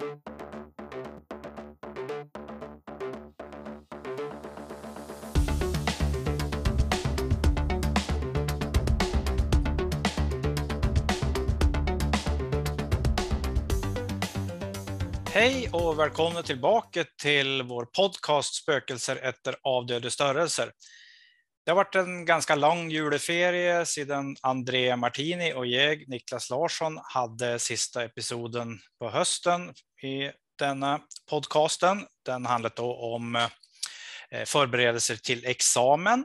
Hej och välkomna tillbaka till vår podcast Spökelser efter avdöde störelser. Det har varit en ganska lång juleferie sedan André Martini och jag, Niklas Larsson, hade sista episoden på hösten i denna podcasten. Den handlade då om eh, förberedelser till examen.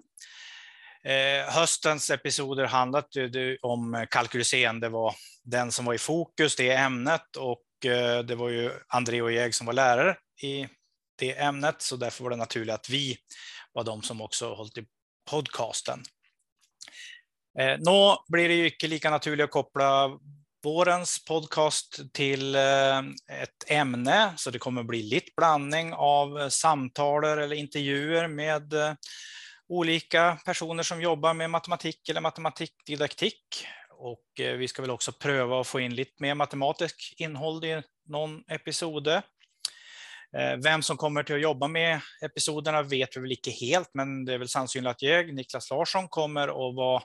Eh, höstens episoder handlade om kalkylsen. det var den som var i fokus, det ämnet, och eh, det var ju André och jag som var lärare i det ämnet, så därför var det naturligt att vi var de som också hållit i podcasten. Eh, nå blir det ju inte lika naturligt att koppla vårens podcast till eh, ett ämne, så det kommer bli lite blandning av eh, samtal eller intervjuer med eh, olika personer som jobbar med matematik eller matematikdidaktik. Och vi ska väl också pröva att få in lite mer matematisk innehåll i någon episod. Eh, vem som kommer till att jobba med episoderna vet vi väl inte helt, men det är väl sannolikt att jag, Niklas Larsson, kommer att vara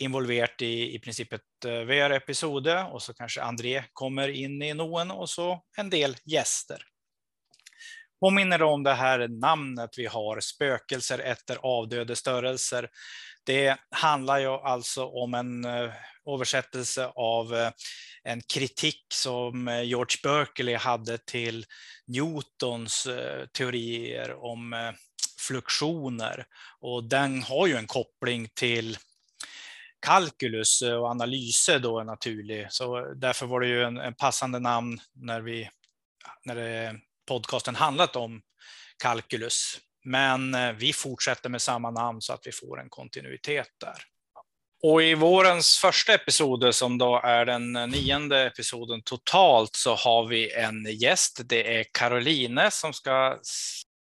involverad i, i princip ett eh, VR-episode och så kanske André kommer in i någon och så en del gäster. Påminner om det här namnet vi har, spökelser efter avdöde störelser. Det handlar ju alltså om en eh, översättelse av eh, en kritik som eh, George Berkeley hade till Newtons teorier om fluktioner. Och den har ju en koppling till kalkylus och analyser då är naturlig. Så därför var det ju en, en passande namn när, vi, när det, podcasten handlat om kalkylus. Men eh, vi fortsätter med samma namn så att vi får en kontinuitet där. Och i vårens första episod, som då är den eh, nionde episoden totalt, så har vi en gäst. Det är Caroline som ska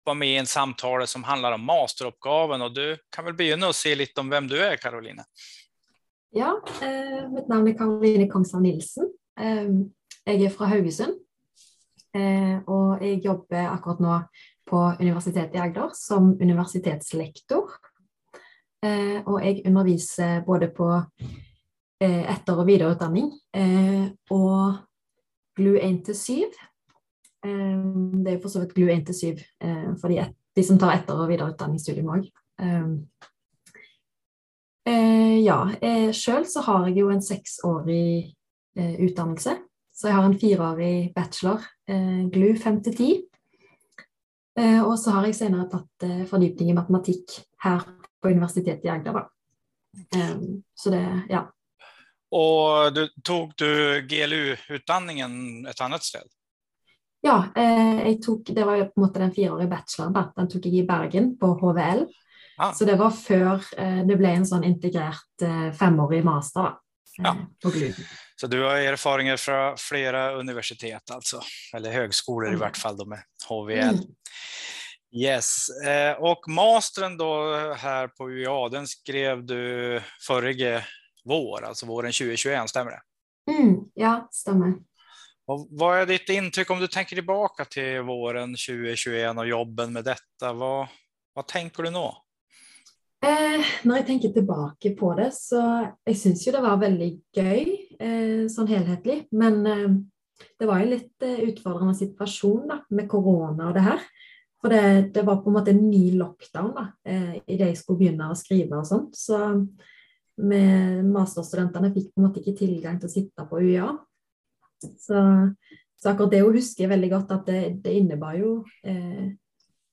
vara med i en samtal som handlar om masteruppgaven. Och du kan väl begynna och se lite om vem du är, Caroline? Ja, eh, mitt namn är Caroline Kongshav Nilsen. Eh, jag är från Haugesund. Eh, och jag jobbar akkurat nå på Universitetet i Agder som universitetslektor Eh, og jeg underviser både på eh, etter- og videreutdanning eh, og GLU 1-7. Eh, det er for så vidt GLU 1-7 for de, de, som tar etter- og videreutdanningsstudium òg. Eh, eh, ja, eh, sjøl så har jeg jo en seksårig utdannelse. Så jeg har en fireårig bachelor, GLU 5-10. Og så har jeg senere tatt fordypning i matematikk her på universitetet i Agder. Um, så det, ja. Och du, tog du GLU-utdanningen ett annat ställe? Ja, eh, jeg tok, det var jo på en måte den fireårige bacheloren. Da. Den tok jeg i Bergen, på HVL. Ah. Så det var før eh, det ble en sånn integrert eh, femårig master. da. Ja. Så du har erfarenheter från flera universitet, alltså, eller högskolor mm. i vart fall då med HVL. Mm. Yes, eh, och mastern då här på UEA, den skrev du förra vår, alltså våren 2021, stämmer det? Mm, ja, stämmer. Och vad är ditt intryck om du tänker tillbaka till våren 2021 och jobben med detta? Vad, vad tänker du nu? Eh, när jag tänker tillbaka på det så jag syns ju det var väldigt kul, eh, sån helhetligt, men eh, det var ju lite eh, utmanande situation då, med corona och det här. For det, det, var på en måte en ny lockdown da, eh, idet jeg skulle begynne å skrive og sånt. Så med masterstudentene fikk på en måte ikke tilgang til å sitte på UiA. Så, så akkurat det husker jeg veldig godt, at det, det innebar jo eh,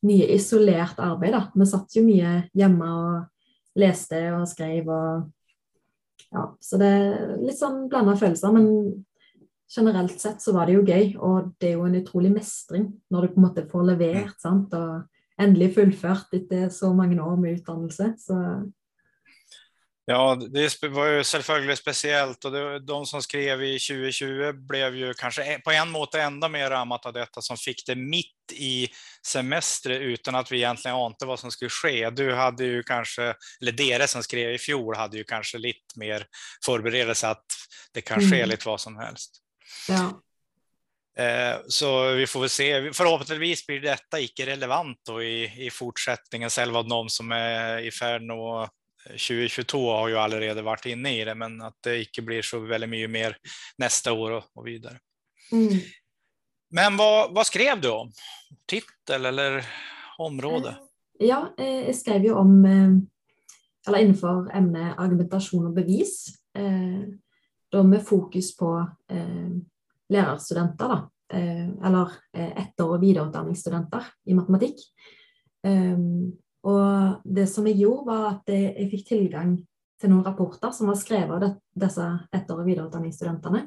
mye isolert arbeid. da. Vi satt jo mye hjemme og leste og skrev og Ja, så det er litt sånn blanda følelser. Men generelt sett så var det jo gøy, og det er jo en utrolig mestring når du på en måte får levert sant? og endelig fullført etter så mange år med utdannelse. Så Ja, det var ju självklart speciellt och det, de som skrev i 2020 blev ju kanske på en måte ända mer rammat av detta som fick det mitt i semestern utan att vi egentligen ante vad som skulle ske. Du hade ju kanske, eller deras som skrev i fjol hade ju kanske lite mer förberedelse att det kan ske mm. lite vad som helst. Ja. Eh, så vi får väl se. Förhoppningsvis blir detta icke relevant då i, i fortsättningen. Själva de som är i färd med 2022 har ju allerede varit inne i det, men att det icke blir så väldigt mycket mer nästa år och, och vidare. Mm. Men vad, vad, skrev du om? Titel eller område? Eh, ja, eh, jag skrev ju om, eller innenfor ämnet argumentation och bevis, då med fokus på lärarstudenter, da, eller etter- og videreutdanningsstudenter i matematikk. Og det som jeg gjorde, var at jeg fikk tilgang til noen rapporter som var skrevet av disse etter- og videreutdanningsstudentene.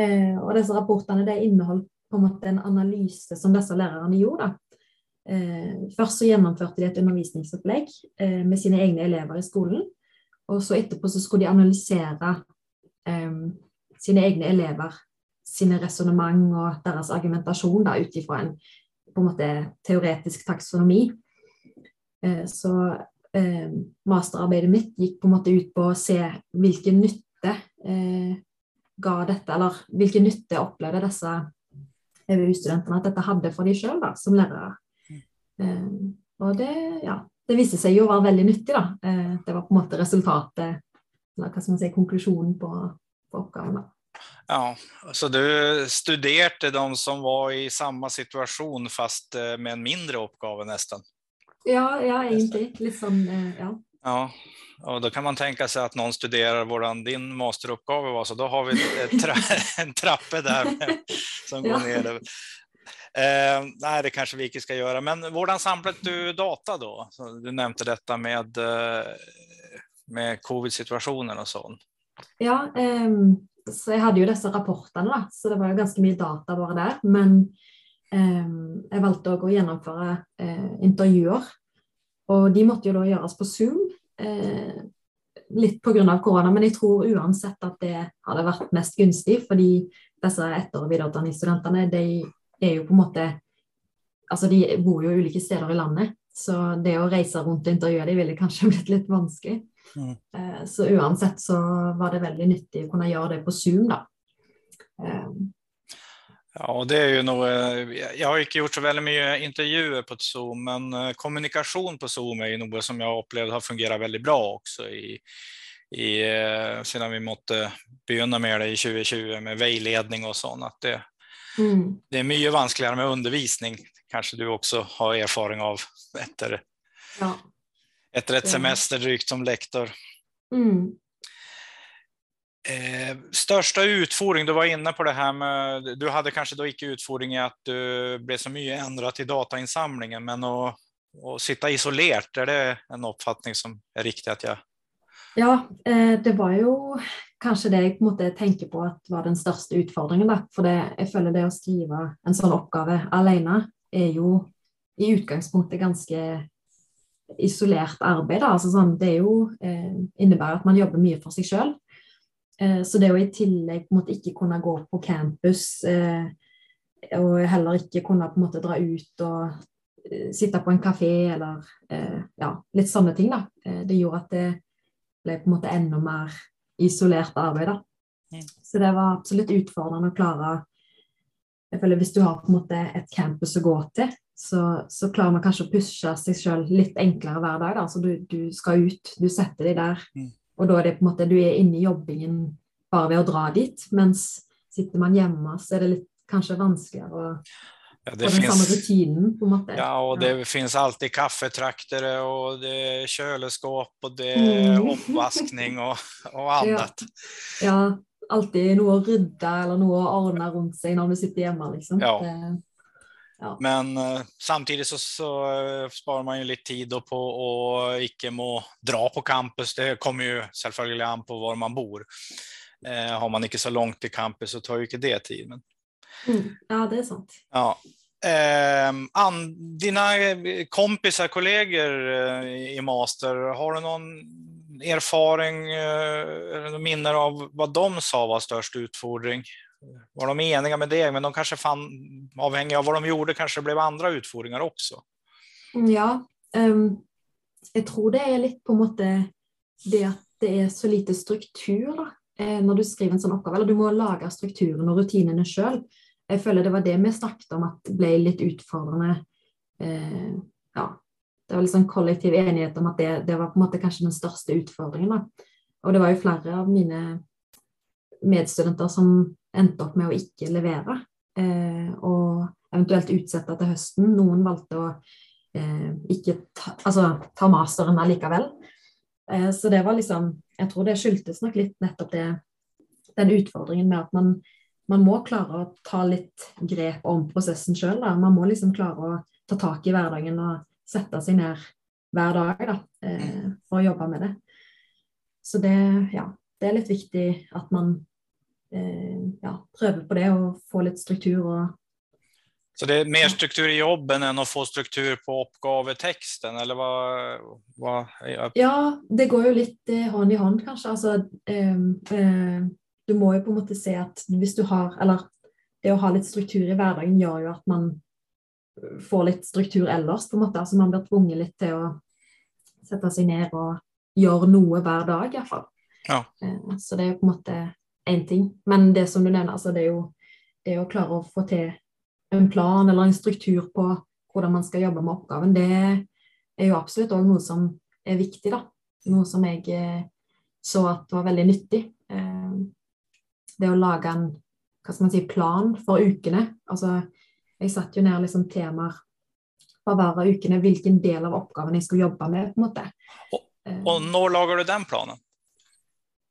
Eh, og disse rapportene det inneholdt på en måte en analyse som disse lærerne gjorde. Eh, først så gjennomførte de et undervisningsopplegg eh, med sine egne elever i skolen. Og så etterpå så skulle de analysere eh, sine egne elever sine resonnement og deres argumentasjon ut ifra en på en måte teoretisk taksonomi. Eh, så eh, masterarbeidet mitt gikk på en måte ut på å se hvilken nytte eh, ga dette, eller hvilken nytte opplevde disse EVU-studentene at dette hadde for de sjøl som lærere. Og det, ja, det viste seg jo å være veldig nyttig. da. Det var på en måte resultatet, eller hva skal man si, konklusjonen på, på oppgaven. da. Ja, så du studerte de som var i samma situation fast med en mindre uppgave nästan? Ja, ja egentlig. Litt sånn, eh, ja. Ja, och då kan man tänka sig att någon studerar hvordan din masteruppgave var, så då har vi tra en trappe där med, som går ner. Eh, nej, det kanske vi inte ska göra, men hur samlade du data då? Du nämnde detta med, eh, med covid-situationen och så. Ja, eh, så jag hade ju dessa rapporterna, så det var ju ganska mycket data bara där, men jeg valgte å gjennomføre eh, intervjuer. Og de måtte jo da gjøres på Zoom. Eh, litt pga. korona, men jeg tror uansett at det hadde vært mest gunstig. Fordi disse etter- og videreutdanningsstudentene de er jo på en måte Altså de bor jo ulike steder i landet. Så det å reise rundt og intervjue dem ville kanskje blitt litt vanskelig. Mm. Eh, så uansett så var det veldig nyttig å kunne gjøre det på Zoom, da. Ja, det är ju nog, eh, jag har inte gjort så väldigt mycket intervjuer på Zoom, men eh, kommunikation på Zoom är ju något som jag upplevt har fungerat väldigt bra också i, i, eh, sedan vi måste begynna med det i 2020 med vägledning och sånt. Att det, mm. det är mycket vanskligare med undervisning, kanske du också har erfaring av efter, ja. efter ett semester drygt som lektor. Mm. Eh, största utfordring, du var inne på det här med, du hade kanske då icke utfordring i att du blev så mycket ändrat i datainsamlingen, men att, att sitta isolerat, är det en uppfattning som är riktig att jag Ja, eh, det var ju kanske det jag på tänka på att var den största utmaningen. För For det, jag följer det att skriva en sån uppgift alene är ju i utgangspunktet ganska isolerat arbete. Alltså sånn, det är ju, eh, innebär att man jobbar mycket för sig själv. Eh, så det å i tillegg på en måte ikke kunne gå på campus eh, og heller ikke kunne på en måte dra ut og eh, sitte på en kafé eller ja, litt sånne ting, da. Det gjorde at det ble på en måte enda mer isolert arbeid. da. Mm. Så det var absolutt utfordrende å klare jeg føler Hvis du har på en måte et campus å gå til, så, så klarer man kanskje å pushe seg sjøl litt enklere hver dag. da, så du, du skal ut, du setter deg der. Mm. Og da er det på en måte, du er inne i jobbingen bare ved å dra dit, mens sitter man hjemme, så er det litt kanskje vanskeligere å Ja, det finns, samma rutinen på något Ja, och det ja. finns alltid kaffetraktare och det är kylskåp och det är mm. uppvaskning och, och annat. Ja. ja, alltid noe å rydde eller noe å ordne rundt seg når du sitter hjemme. Liksom. Ja. Det, Ja. Men uh, samtidigt så, så uh, sparar man ju lite tid på att icke må dra på campus. Det kommer ju självklart an på var man bor. Uh, har man inte så långt till campus så tar ju inte det tid. Men... Mm. Ja, det är sant. Ja. Ehm, an, dina kompisar, kollegor i master, har du någon erfaring eller minne av vad de sa var störst utfordring? Var de eniga med det, men de kanske fann, avhängiga av vad de gjorde, kanske det blev andra utfordringar också. Ja, um, jag tror det är lite på en måte det att det är så lite struktur eh, när du skriver en sånn oppgave, eller du måste lage strukturen och rutinerna själv. Jag føler det var det vi snakket om att det blev lite utfordrande. Uh, eh, ja, det var liksom kollektiv enighet om att det, det, var på en måte kanskje den största utfordringen. Da. Og det var ju flera av mina medstudenter som endte opp med å ikke levere, eh, og eventuelt utsette til høsten. Noen valgte å eh, ikke ta, altså, ta masteren allikevel. Eh, så det var liksom Jeg tror det skyldtes nok litt nettopp det, den utfordringen med at man, man må klare å ta litt grep om prosessen sjøl. Man må liksom klare å ta tak i hverdagen og sette seg ned hver dag da, eh, for å jobbe med det. Så det, ja, det er litt viktig at man ja, prøver på det og får litt struktur og så det är mer struktur i jobben än att få struktur på oppgavetexten, eller vad? vad ja, det går jo litt eh, hånd i hånd, kanskje. Altså, eh, eh, du må jo på en måte se at hvis du har Eller det å ha litt struktur i hverdagen gjør jo at man får litt struktur ellers, på en måte. Altså man blir tvunget litt til å sette seg ned og gjøre noe hver dag, iallfall. Ja. Eh, så det jo på en måte én ting. Men det som du nevner, altså det er jo det å klare å få til en plan eller en struktur på hvordan man skal jobbe med oppgaven, det er jo absolutt òg noe som er viktig, da. Noe som jeg såg eh, så at var veldig nyttig. Eh, det det å lage en hva skal man si, plan for ukene. Altså, jeg satte jo ned liksom temaer for hver av ukene, hvilken del av oppgaven jeg skulle jobbe med. på en måte. Og, og når lager du den planen?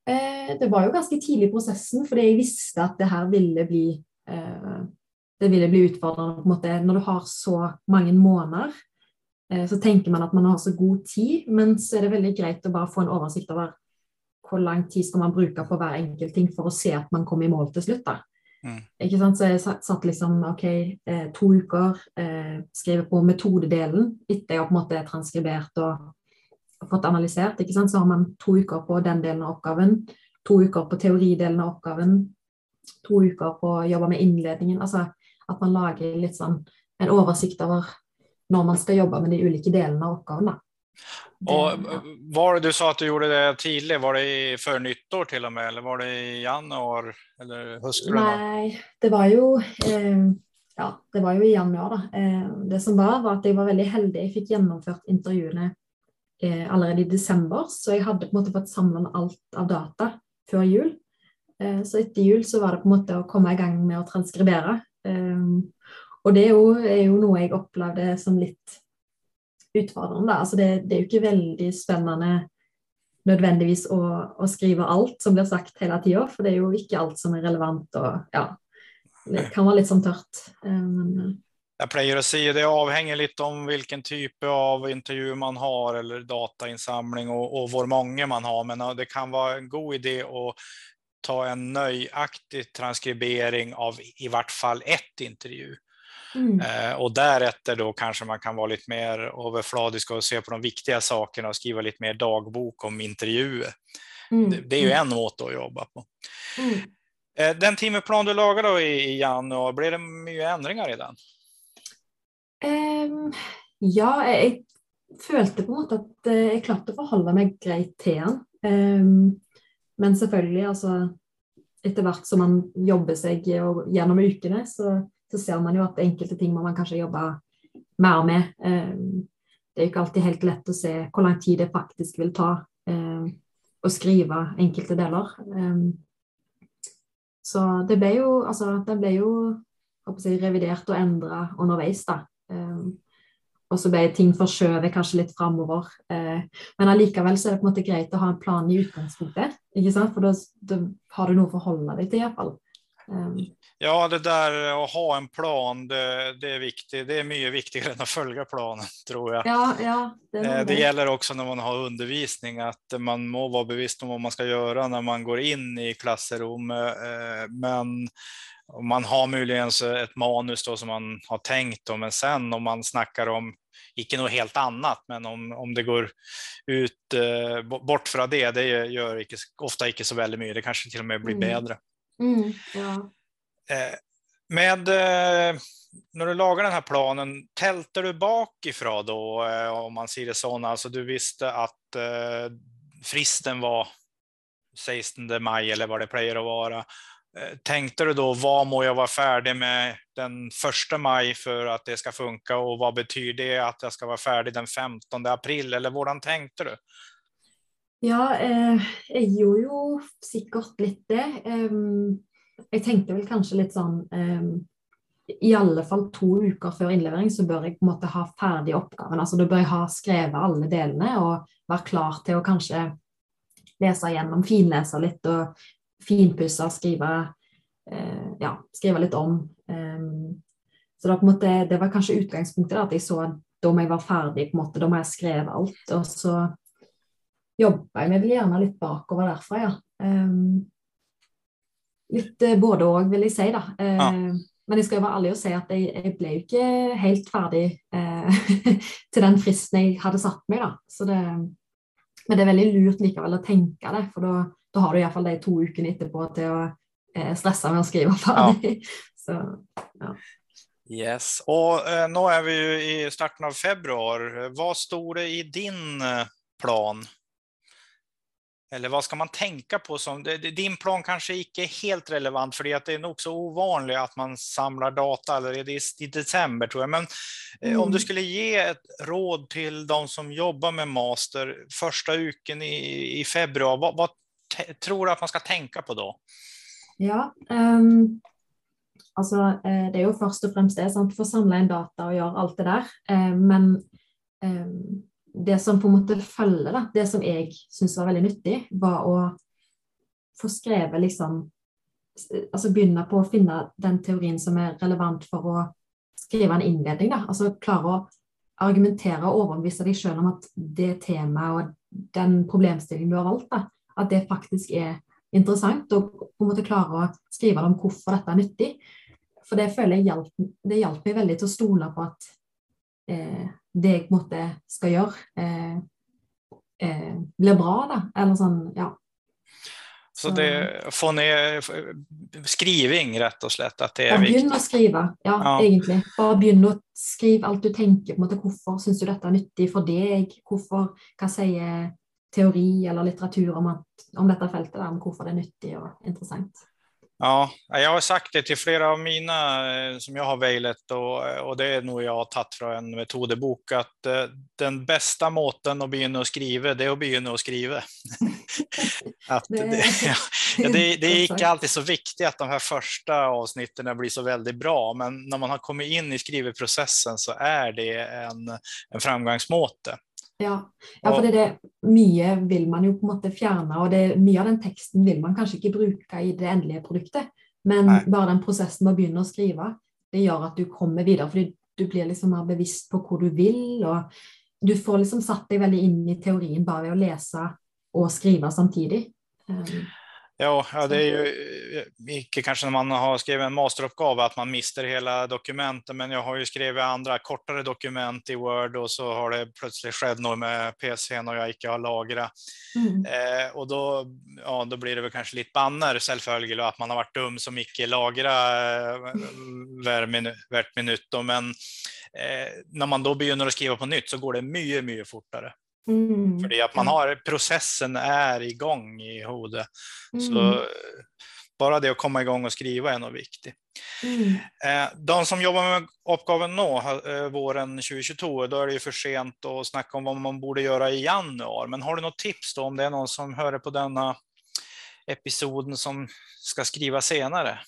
Eh, det var jo ganske tidlig i prosessen, fordi jeg visste at det her ville bli eh, det ville bli utfordrende på en måte, når du har så mange måneder. Eh, så tenker man at man har så god tid, men så er det veldig greit å bare få en oversikt over hvor lang tid skal man bruke på hver enkelt ting for å se at man kommer i mål til slutt. da. Mm. Ikke sant? Så jeg satt liksom OK, to uker, eh, skrevet på metodedelen etter jeg på en måte transkribert og fått analysert. ikke sant? Så har man to uker på den delen av oppgaven, to uker på teoridelen av oppgaven, to uker på å jobbe med innledningen. altså at man lager litt sånn en oversikt over når man skal jobbe med de ulike delene av oppgaven. da. Och var det du sa att du gjorde det tidigt, var det för nyttår till och med, eller var det i januari eller höstgröna? Nej, det var ju, eh, ja, det var ju i januari. Eh, det som var, var at jeg var veldig heldig. Jeg fikk gjennomført intervjuene eh, allerede i desember, så jeg hadde på en måte fått samla alt av data før jul. Eh, så etter jul så var det på en måte å komme i gang med å transkribere. Eh, og det er jo, er jo, noe jeg opplevde som litt utfordrende. Altså det, det, er jo ikke veldig spennende nødvendigvis å, å skrive alt som blir sagt hele tida, for det er jo ikke alt som er relevant. og ja, Det kan være litt sånn tørt. Eh, men, eh, jeg pleier å si det avhenger litt om hvilken type av intervju man har, eller datainnsamling, og, og hvor mange man har. Men det kan være en god idé å ta en nöjaktig transkribering av i vart fall ett intervju. Mm. Eh, och därefter då kanske man kan vara lite mer överfladisk och se på de viktiga sakerna och skriva lite mer dagbok om intervjuer. Mm. Det, är ju mm. en måte att jobba på. Mm. Eh, den timeplan du lagade då i, i januari, blev det mycket ändringar i den? Um, ja, jeg følte på en måte at eh, jeg klarte å forholde meg greit til den. Um, ehm, men selvfølgelig, altså Etter hvert som man jobber seg gjennom ukene, så, så, ser man jo at enkelte ting må man kanskje jobbe mer med. Ehm, det er jo ikke alltid helt lett å se hvor lang tid det faktisk vil ta ehm, å skrive enkelte deler. Ehm, så det ble jo, altså, det ble jo jeg, revidert og endra underveis, da. Og så ble ting forskjøvet kanskje litt framover. Eh, men allikevel så er det på en måte greit å ha en plan i utgangspunktet. ikke sant? For da, har du noe å forholde deg til, iallfall. Um. Ja, det der å ha en plan, det, det, er viktig. Det er mye viktigere enn å følge planen, tror jeg. Ja, ja, det, eh, det gjelder også når man har undervisning, at man må være bevisst om hva man skal gjøre når man går inn i klasserommet. Eh, men man har muligens et manus då, som man har tenkt om, men sen om man snakker om ikke noe helt annet, men om, om det går ut eh, bort fra det, det gjør ikke, ofte ikke så veldig mye. Det kanskje til og med blir mm. bedre. Mm, ja. eh, med eh, når du lager denne planen, telter du bakifra da, eh, om man sier det sånn? Altså du visste at eh, fristen var 16 maj eller vad det plejer att vara. Eh, tänkte du då, vad må jag vara färdig med den första maj för att det ska funka och vad betyder det att jag ska vara färdig den 15 april eller hvordan tänkte du? Ja, eh, jag gjorde ju säkert lite. Eh, jag tänkte väl kanske lite sån, eh, I alla fall två veckor före inlevering så bör jag på måte ha färdig uppgiften. Alltså då bör jag ha skrivit alla delarna och vara klar till att kanske läsa igenom, finläsa lite och finpusse, skrive, uh, ja, skrive litt om. Um, så en måte, Det var kanskje utgangspunktet, da, at jeg så at da må jeg være ferdig, på en måte, da må jeg skrive alt. og så jobber jeg meg vel gjerne litt bakover derfra, ja. Um, litt eh, både òg, vil jeg si, da. Ja. Men jeg skal jo være ærlig og si at jeg, jeg ble jo ikke helt ferdig uh, til den fristen jeg hadde satt meg, da. Så det, men det er veldig lurt likevel å tenke det, for da, da har du iallfall de to ukene etterpå til å stresse med å skrive ferdig. Ja. Så, ja. Yes, og eh, nå er vi jo i starten av februar. Hva sto det i din plan eller vad ska man tänka på? Som, din plan kanske inte är helt relevant för det är nog så ovanligt att man samlar data eller i december tror jag. Men mm. om du mm. skulle ge ett råd till de som jobbar med master första uken i, i februari, vad, vad tror du att man ska tänka på då? Ja, um, alltså eh, det är ju först och främst det, sant? få samla in data och göra allt det där. Uh, men um, det som på en måte følger, da, det som jag syns var väldigt nyttig, var att få skrevet liksom Alltså begynne på å finne den teorien som är relevant för att skriva en inledning. Da. Altså klare å argumentere og overbevise deg sjøl om att det temaet och den problemstillingen du har valt da, at det faktisk er interessant, og på en måte klare å skrive om hvorfor dette er nyttig. For det føler jeg hjalp, det hjalp meg veldig til å stole på at eh, det en måte skal gjøre, eh, eh, blir bra, da. Eller sånn, ja. Så det få ned skriving, rett og slett? At det er ja, å skrive, ja, ja, egentlig. Bare begynn å skrive alt du tenker. på Hvorfor syns du dette er nyttig for deg? Hvorfor, Hva sier teori eller litteratur om, at, om dette feltet? Der, om hvorfor det er nyttig og interessant? Ja, jag har sagt det till flera av mina eh, som jag har veilet och, och det är nog jag har tagit från en metodebok att eh, den bästa måten att begynna att skriva det är att begynna att skriva. att det, ja, det, det, är inte alltid så viktigt att de här första avsnitten blir så väldigt bra, men när man har kommit in i skrivprocessen så är det en, en framgångsmåte. Ja, ja for det, det, mye vil man jo på en måte fjerne, og det, mye av den teksten vil man kanskje ikke bruke i det endelige produktet. Men Nei. bare den prosessen med å begynne å skrive, det gjør at du kommer videre. fordi du blir liksom mer bevisst på hvor du vil, og du får liksom satt deg veldig inn i teorien bare ved å lese og skrive samtidig. Um, Ja, ja, det är ju inte kanske när man har skrivit en masteruppgave att man mister hela dokumentet, men jag har ju skrivit andra kortare dokument i Word och så har det plötsligt skett något med PCn och jag inte har lagrat. Mm. Eh, och då, ja, då blir det väl kanske lite banner självföljd att man har varit dum som icke lagra eh, hvert minut. Men eh, när man då begynner att skriva på nytt så går det mycket, mycket fortare. Mm. Fordi at man har, processen är igång i hodet. Mm. Så bara det att komma igång och skriva är nog viktigt. Mm. Eh, de som jobbar med uppgaven nå, eh, våren 2022, då är det ju för sent att snacka om vad man borde göra i januari. Men har du något tips då om det är någon som hör på denna episoden som ska skriva senare?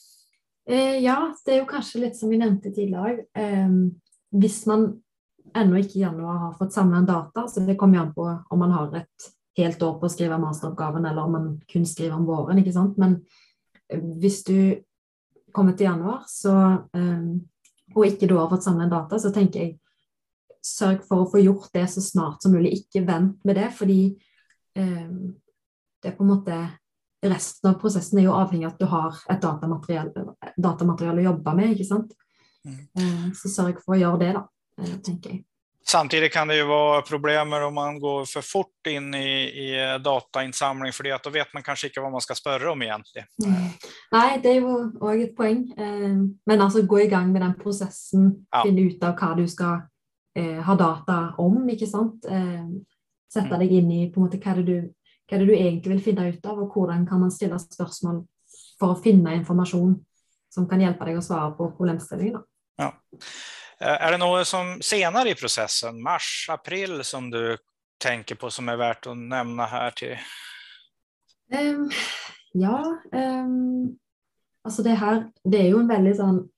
Eh, ja, det är ju kanske lite som vi nämnde tidigare. Eh, hvis man ennå ikke i januar har fått samla en data, så det kommer an på om man har et helt år på å skrive masteroppgaven, eller om man kun skriver om våren. ikke sant? Men eh, hvis du kommer til januar, så, og ikke da har fått samla en data, så tenker jeg sørg for å få gjort det så snart som mulig. Ikke vent med det, fordi um, det er på en måte Resten av prosessen er jo avhengig av at du har et datamateriale, datamateriale å jobbe med. ikke sant? Mm. Uh, så sørg for å gjøre det, da. Eh, tänker jag. Samtidigt kan det ju vara problem om man går för fort in i, i datainsamling, för det att då vet man kanske inte vad man ska spöra om egentligen. Mm. Nej, det är ju också ett poäng. Eh, men alltså gå igång med den processen, ja. finna ut av vad du ska eh, ha data om, inte sant? Sätta mm. dig in i på vad, du, du egentlig vil finne ut av, og hvordan kan man stille spørsmål for å finne informasjon som kan hjelpe deg å svare på problemstillingen. Ja. Eh, är det något som senare i processen, mars, april, som du tänker på som är värt att nämna här till? Um, ja, um, alltså det här Det är ju en väldigt sån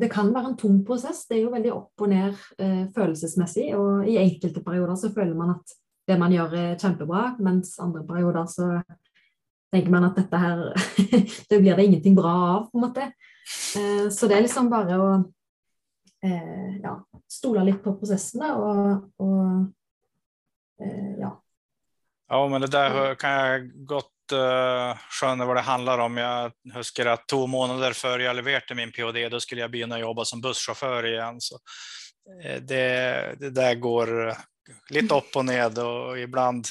Det kan vara en tung process. Det är väldigt upp och ner eh, känslomässigt. uh, følelsesmessig. I enkelte perioder så føler man att det man gör är kjempebra, mens andra perioder så tänker man att detta här, Det blir det ingenting bra av, på en måte. Uh, så det är liksom bara att uh, ja, stole litt på prosessene og, og ja. Ja, men det der kan jeg godt uh, skjønne hva det handler om. Jeg husker at to måneder før jeg leverte min ph.d., da skulle begynne å jobbe som bussjåfør igjen. Så uh, det, det, der går litt opp og ned, og iblant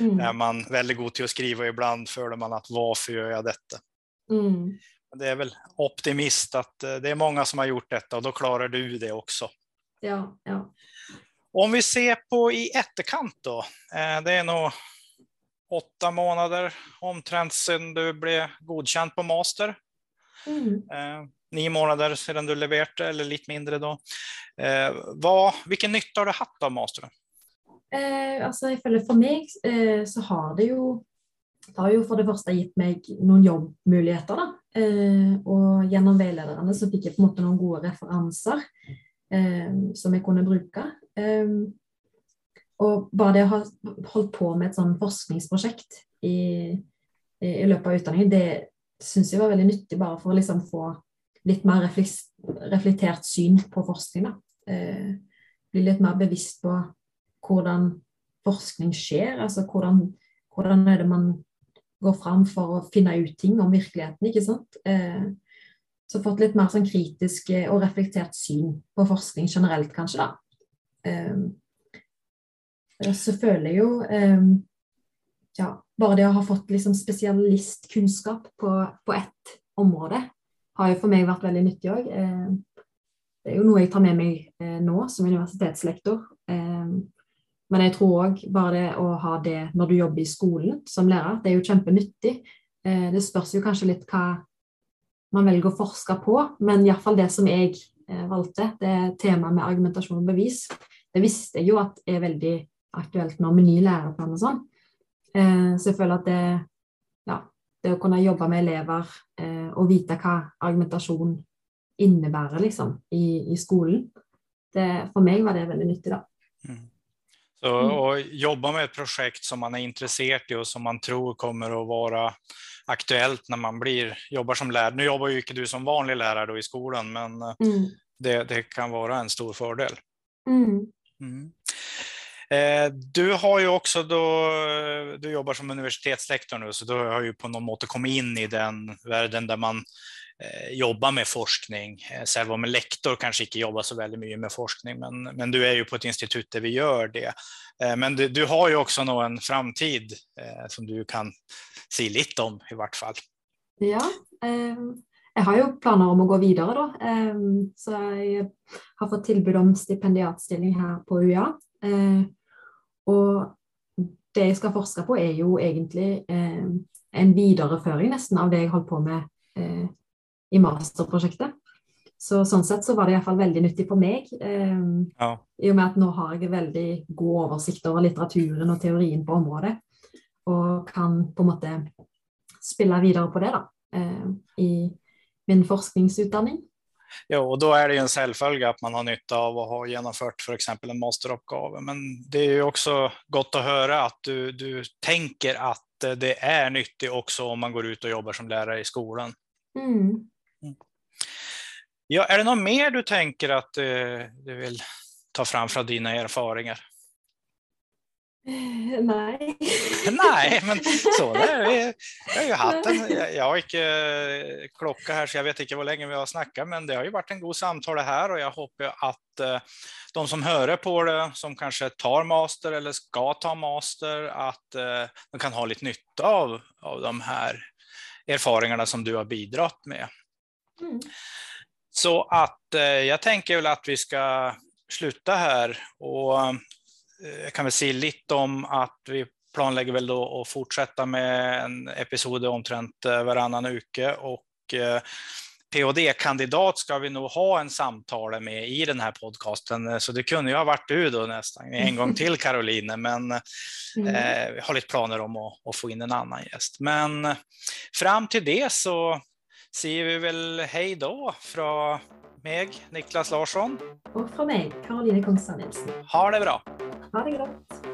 mm. er man veldig god til å skrive, og iblant føler man at hvorfor gjør jeg dette? Mm. Det er vel optimist at uh, det er mange som har gjort dette, og da klarer du det også. Ja, ja. Om vi ser på i etterkant då, det er nå åtta måneder omtrent siden du ble godkjent på master. Mm. Eh, ni måneder siden du leverte, eller litt mindre da. Eh, hva, hvilken nytte har du hatt av masteren? Eh, for meg eh, så har det jo det har jo for det første gitt meg noen jobbmuligheter. da, eh, Eh, og gjennom veilederne så fikk jeg på en måte noen gode referanser eh, som jeg kunne bruke. Eh, og bare det å ha holdt på med et sånn forskningsprosjekt i, i, løpet av utdanningen, det syns jeg var veldig nyttig bare for å liksom få litt mer reflektert syn på forskning. Eh, bli litt mer bevisst på hvordan forskning skjer. Altså hvordan, hvordan er det man går fram for å finne ut ting om virkeligheten, ikke sant. Eh, så fått litt mer sånn kritisk eh, og reflektert syn på forskning generelt, kanskje, da. Eh, så føler jeg jo ja, Bare det å ha fått liksom spesialistkunnskap på, på ett område har jo for meg vært veldig nyttig òg. Det er jo noe jeg tar med meg nå som universitetslektor. Men jeg tror òg bare det å ha det når du jobber i skolen som lærer, det er jo kjempenyttig. Eh, det spørs jo kanskje litt hva man velger å forske på, men iallfall det som jeg eh, valgte, det temaet med argumentasjon og bevis, det visste jeg jo at er veldig aktuelt nå med ny læreplan og sånn. Eh, så jeg føler at det, ja, det å kunne jobbe med elever og vite hva argumentasjon innebærer liksom, i, i skolen, det, for meg var det veldig nyttig. da. Mm. Så å jobbe med et prosjekt som man er interessert i, og som man tror kommer å være aktuelt når man blir, jobber som lærer. Nå jobber jo ikke du som vanlig lærer i skolen, men eh, mm. det, det, kan være en stor fordel. Mm. mm. Eh, du har jo også då, du jobbar som universitetslektor nu, så du har ju på något måte kommet in i den världen där man Eh, jobba med forskning. Själva om en lektor kanske inte jobbar så väldigt mycket med forskning, men, men, du är ju på ett institut där vi gör det. Eh, men du, du har ju också nå en framtid eh, som du kan si lite om, i vart fall. Ja, jeg har ju planer om att gå vidare då. Så jag har fått tilbud om stipendiatstilling här på UiA. Och det jag ska forska på, är ju egentligen en vidareföring nästan av det jag håller på med eh, i masterprosjektet. Så sånn sett så var det iallfall veldig nyttig for meg. Eh, ja. I og med at nå har jeg veldig god oversikt over litteraturen og teorien på området. Og kan på en måte spille videre på det da, eh, i min forskningsutdanning. Jo, og da er det jo en selvfølge at man har nytte av å ha gjennomført f.eks. en masteroppgave. Men det er jo også godt å høre at du, du, tenker at det er nyttig også om man går ut og jobber som lærer i skolen. Mm. Ja, er det noe mer du tenker at du, eh, du vil ta fram fra dine erfaringer? Nei. Nei, men så det. Vi har jo hatt en Jeg har ikke eh, klokka her, så jeg vet ikke hvor lenge vi har snakket, men det har jo vært en god samtale her, og jeg håper at uh, de som hører på det, som kanskje tar master eller skal ta master, at uh, de kan ha litt nytte av, av de her erfaringene som du har bidratt med. Mm. Så at uh, jeg tenker vel at vi skal slutte her. og jeg kan vel si litt om at vi planlägger väl då att fortsätta med en episod omtrent eh, varannan uke och eh, PhD-kandidat ska vi nog ha en samtal med i den här podcasten, så det kunde ju ha varit du då nästan en gång till Caroline, men mm. eh, vi har lite planer om att, att, få in en annan gäst. Men fram till det så säger vi väl hej då från mig, Niklas Larsson. Och från mig, Caroline Kongstad Nilsson. Ha det bra. Ha det gott.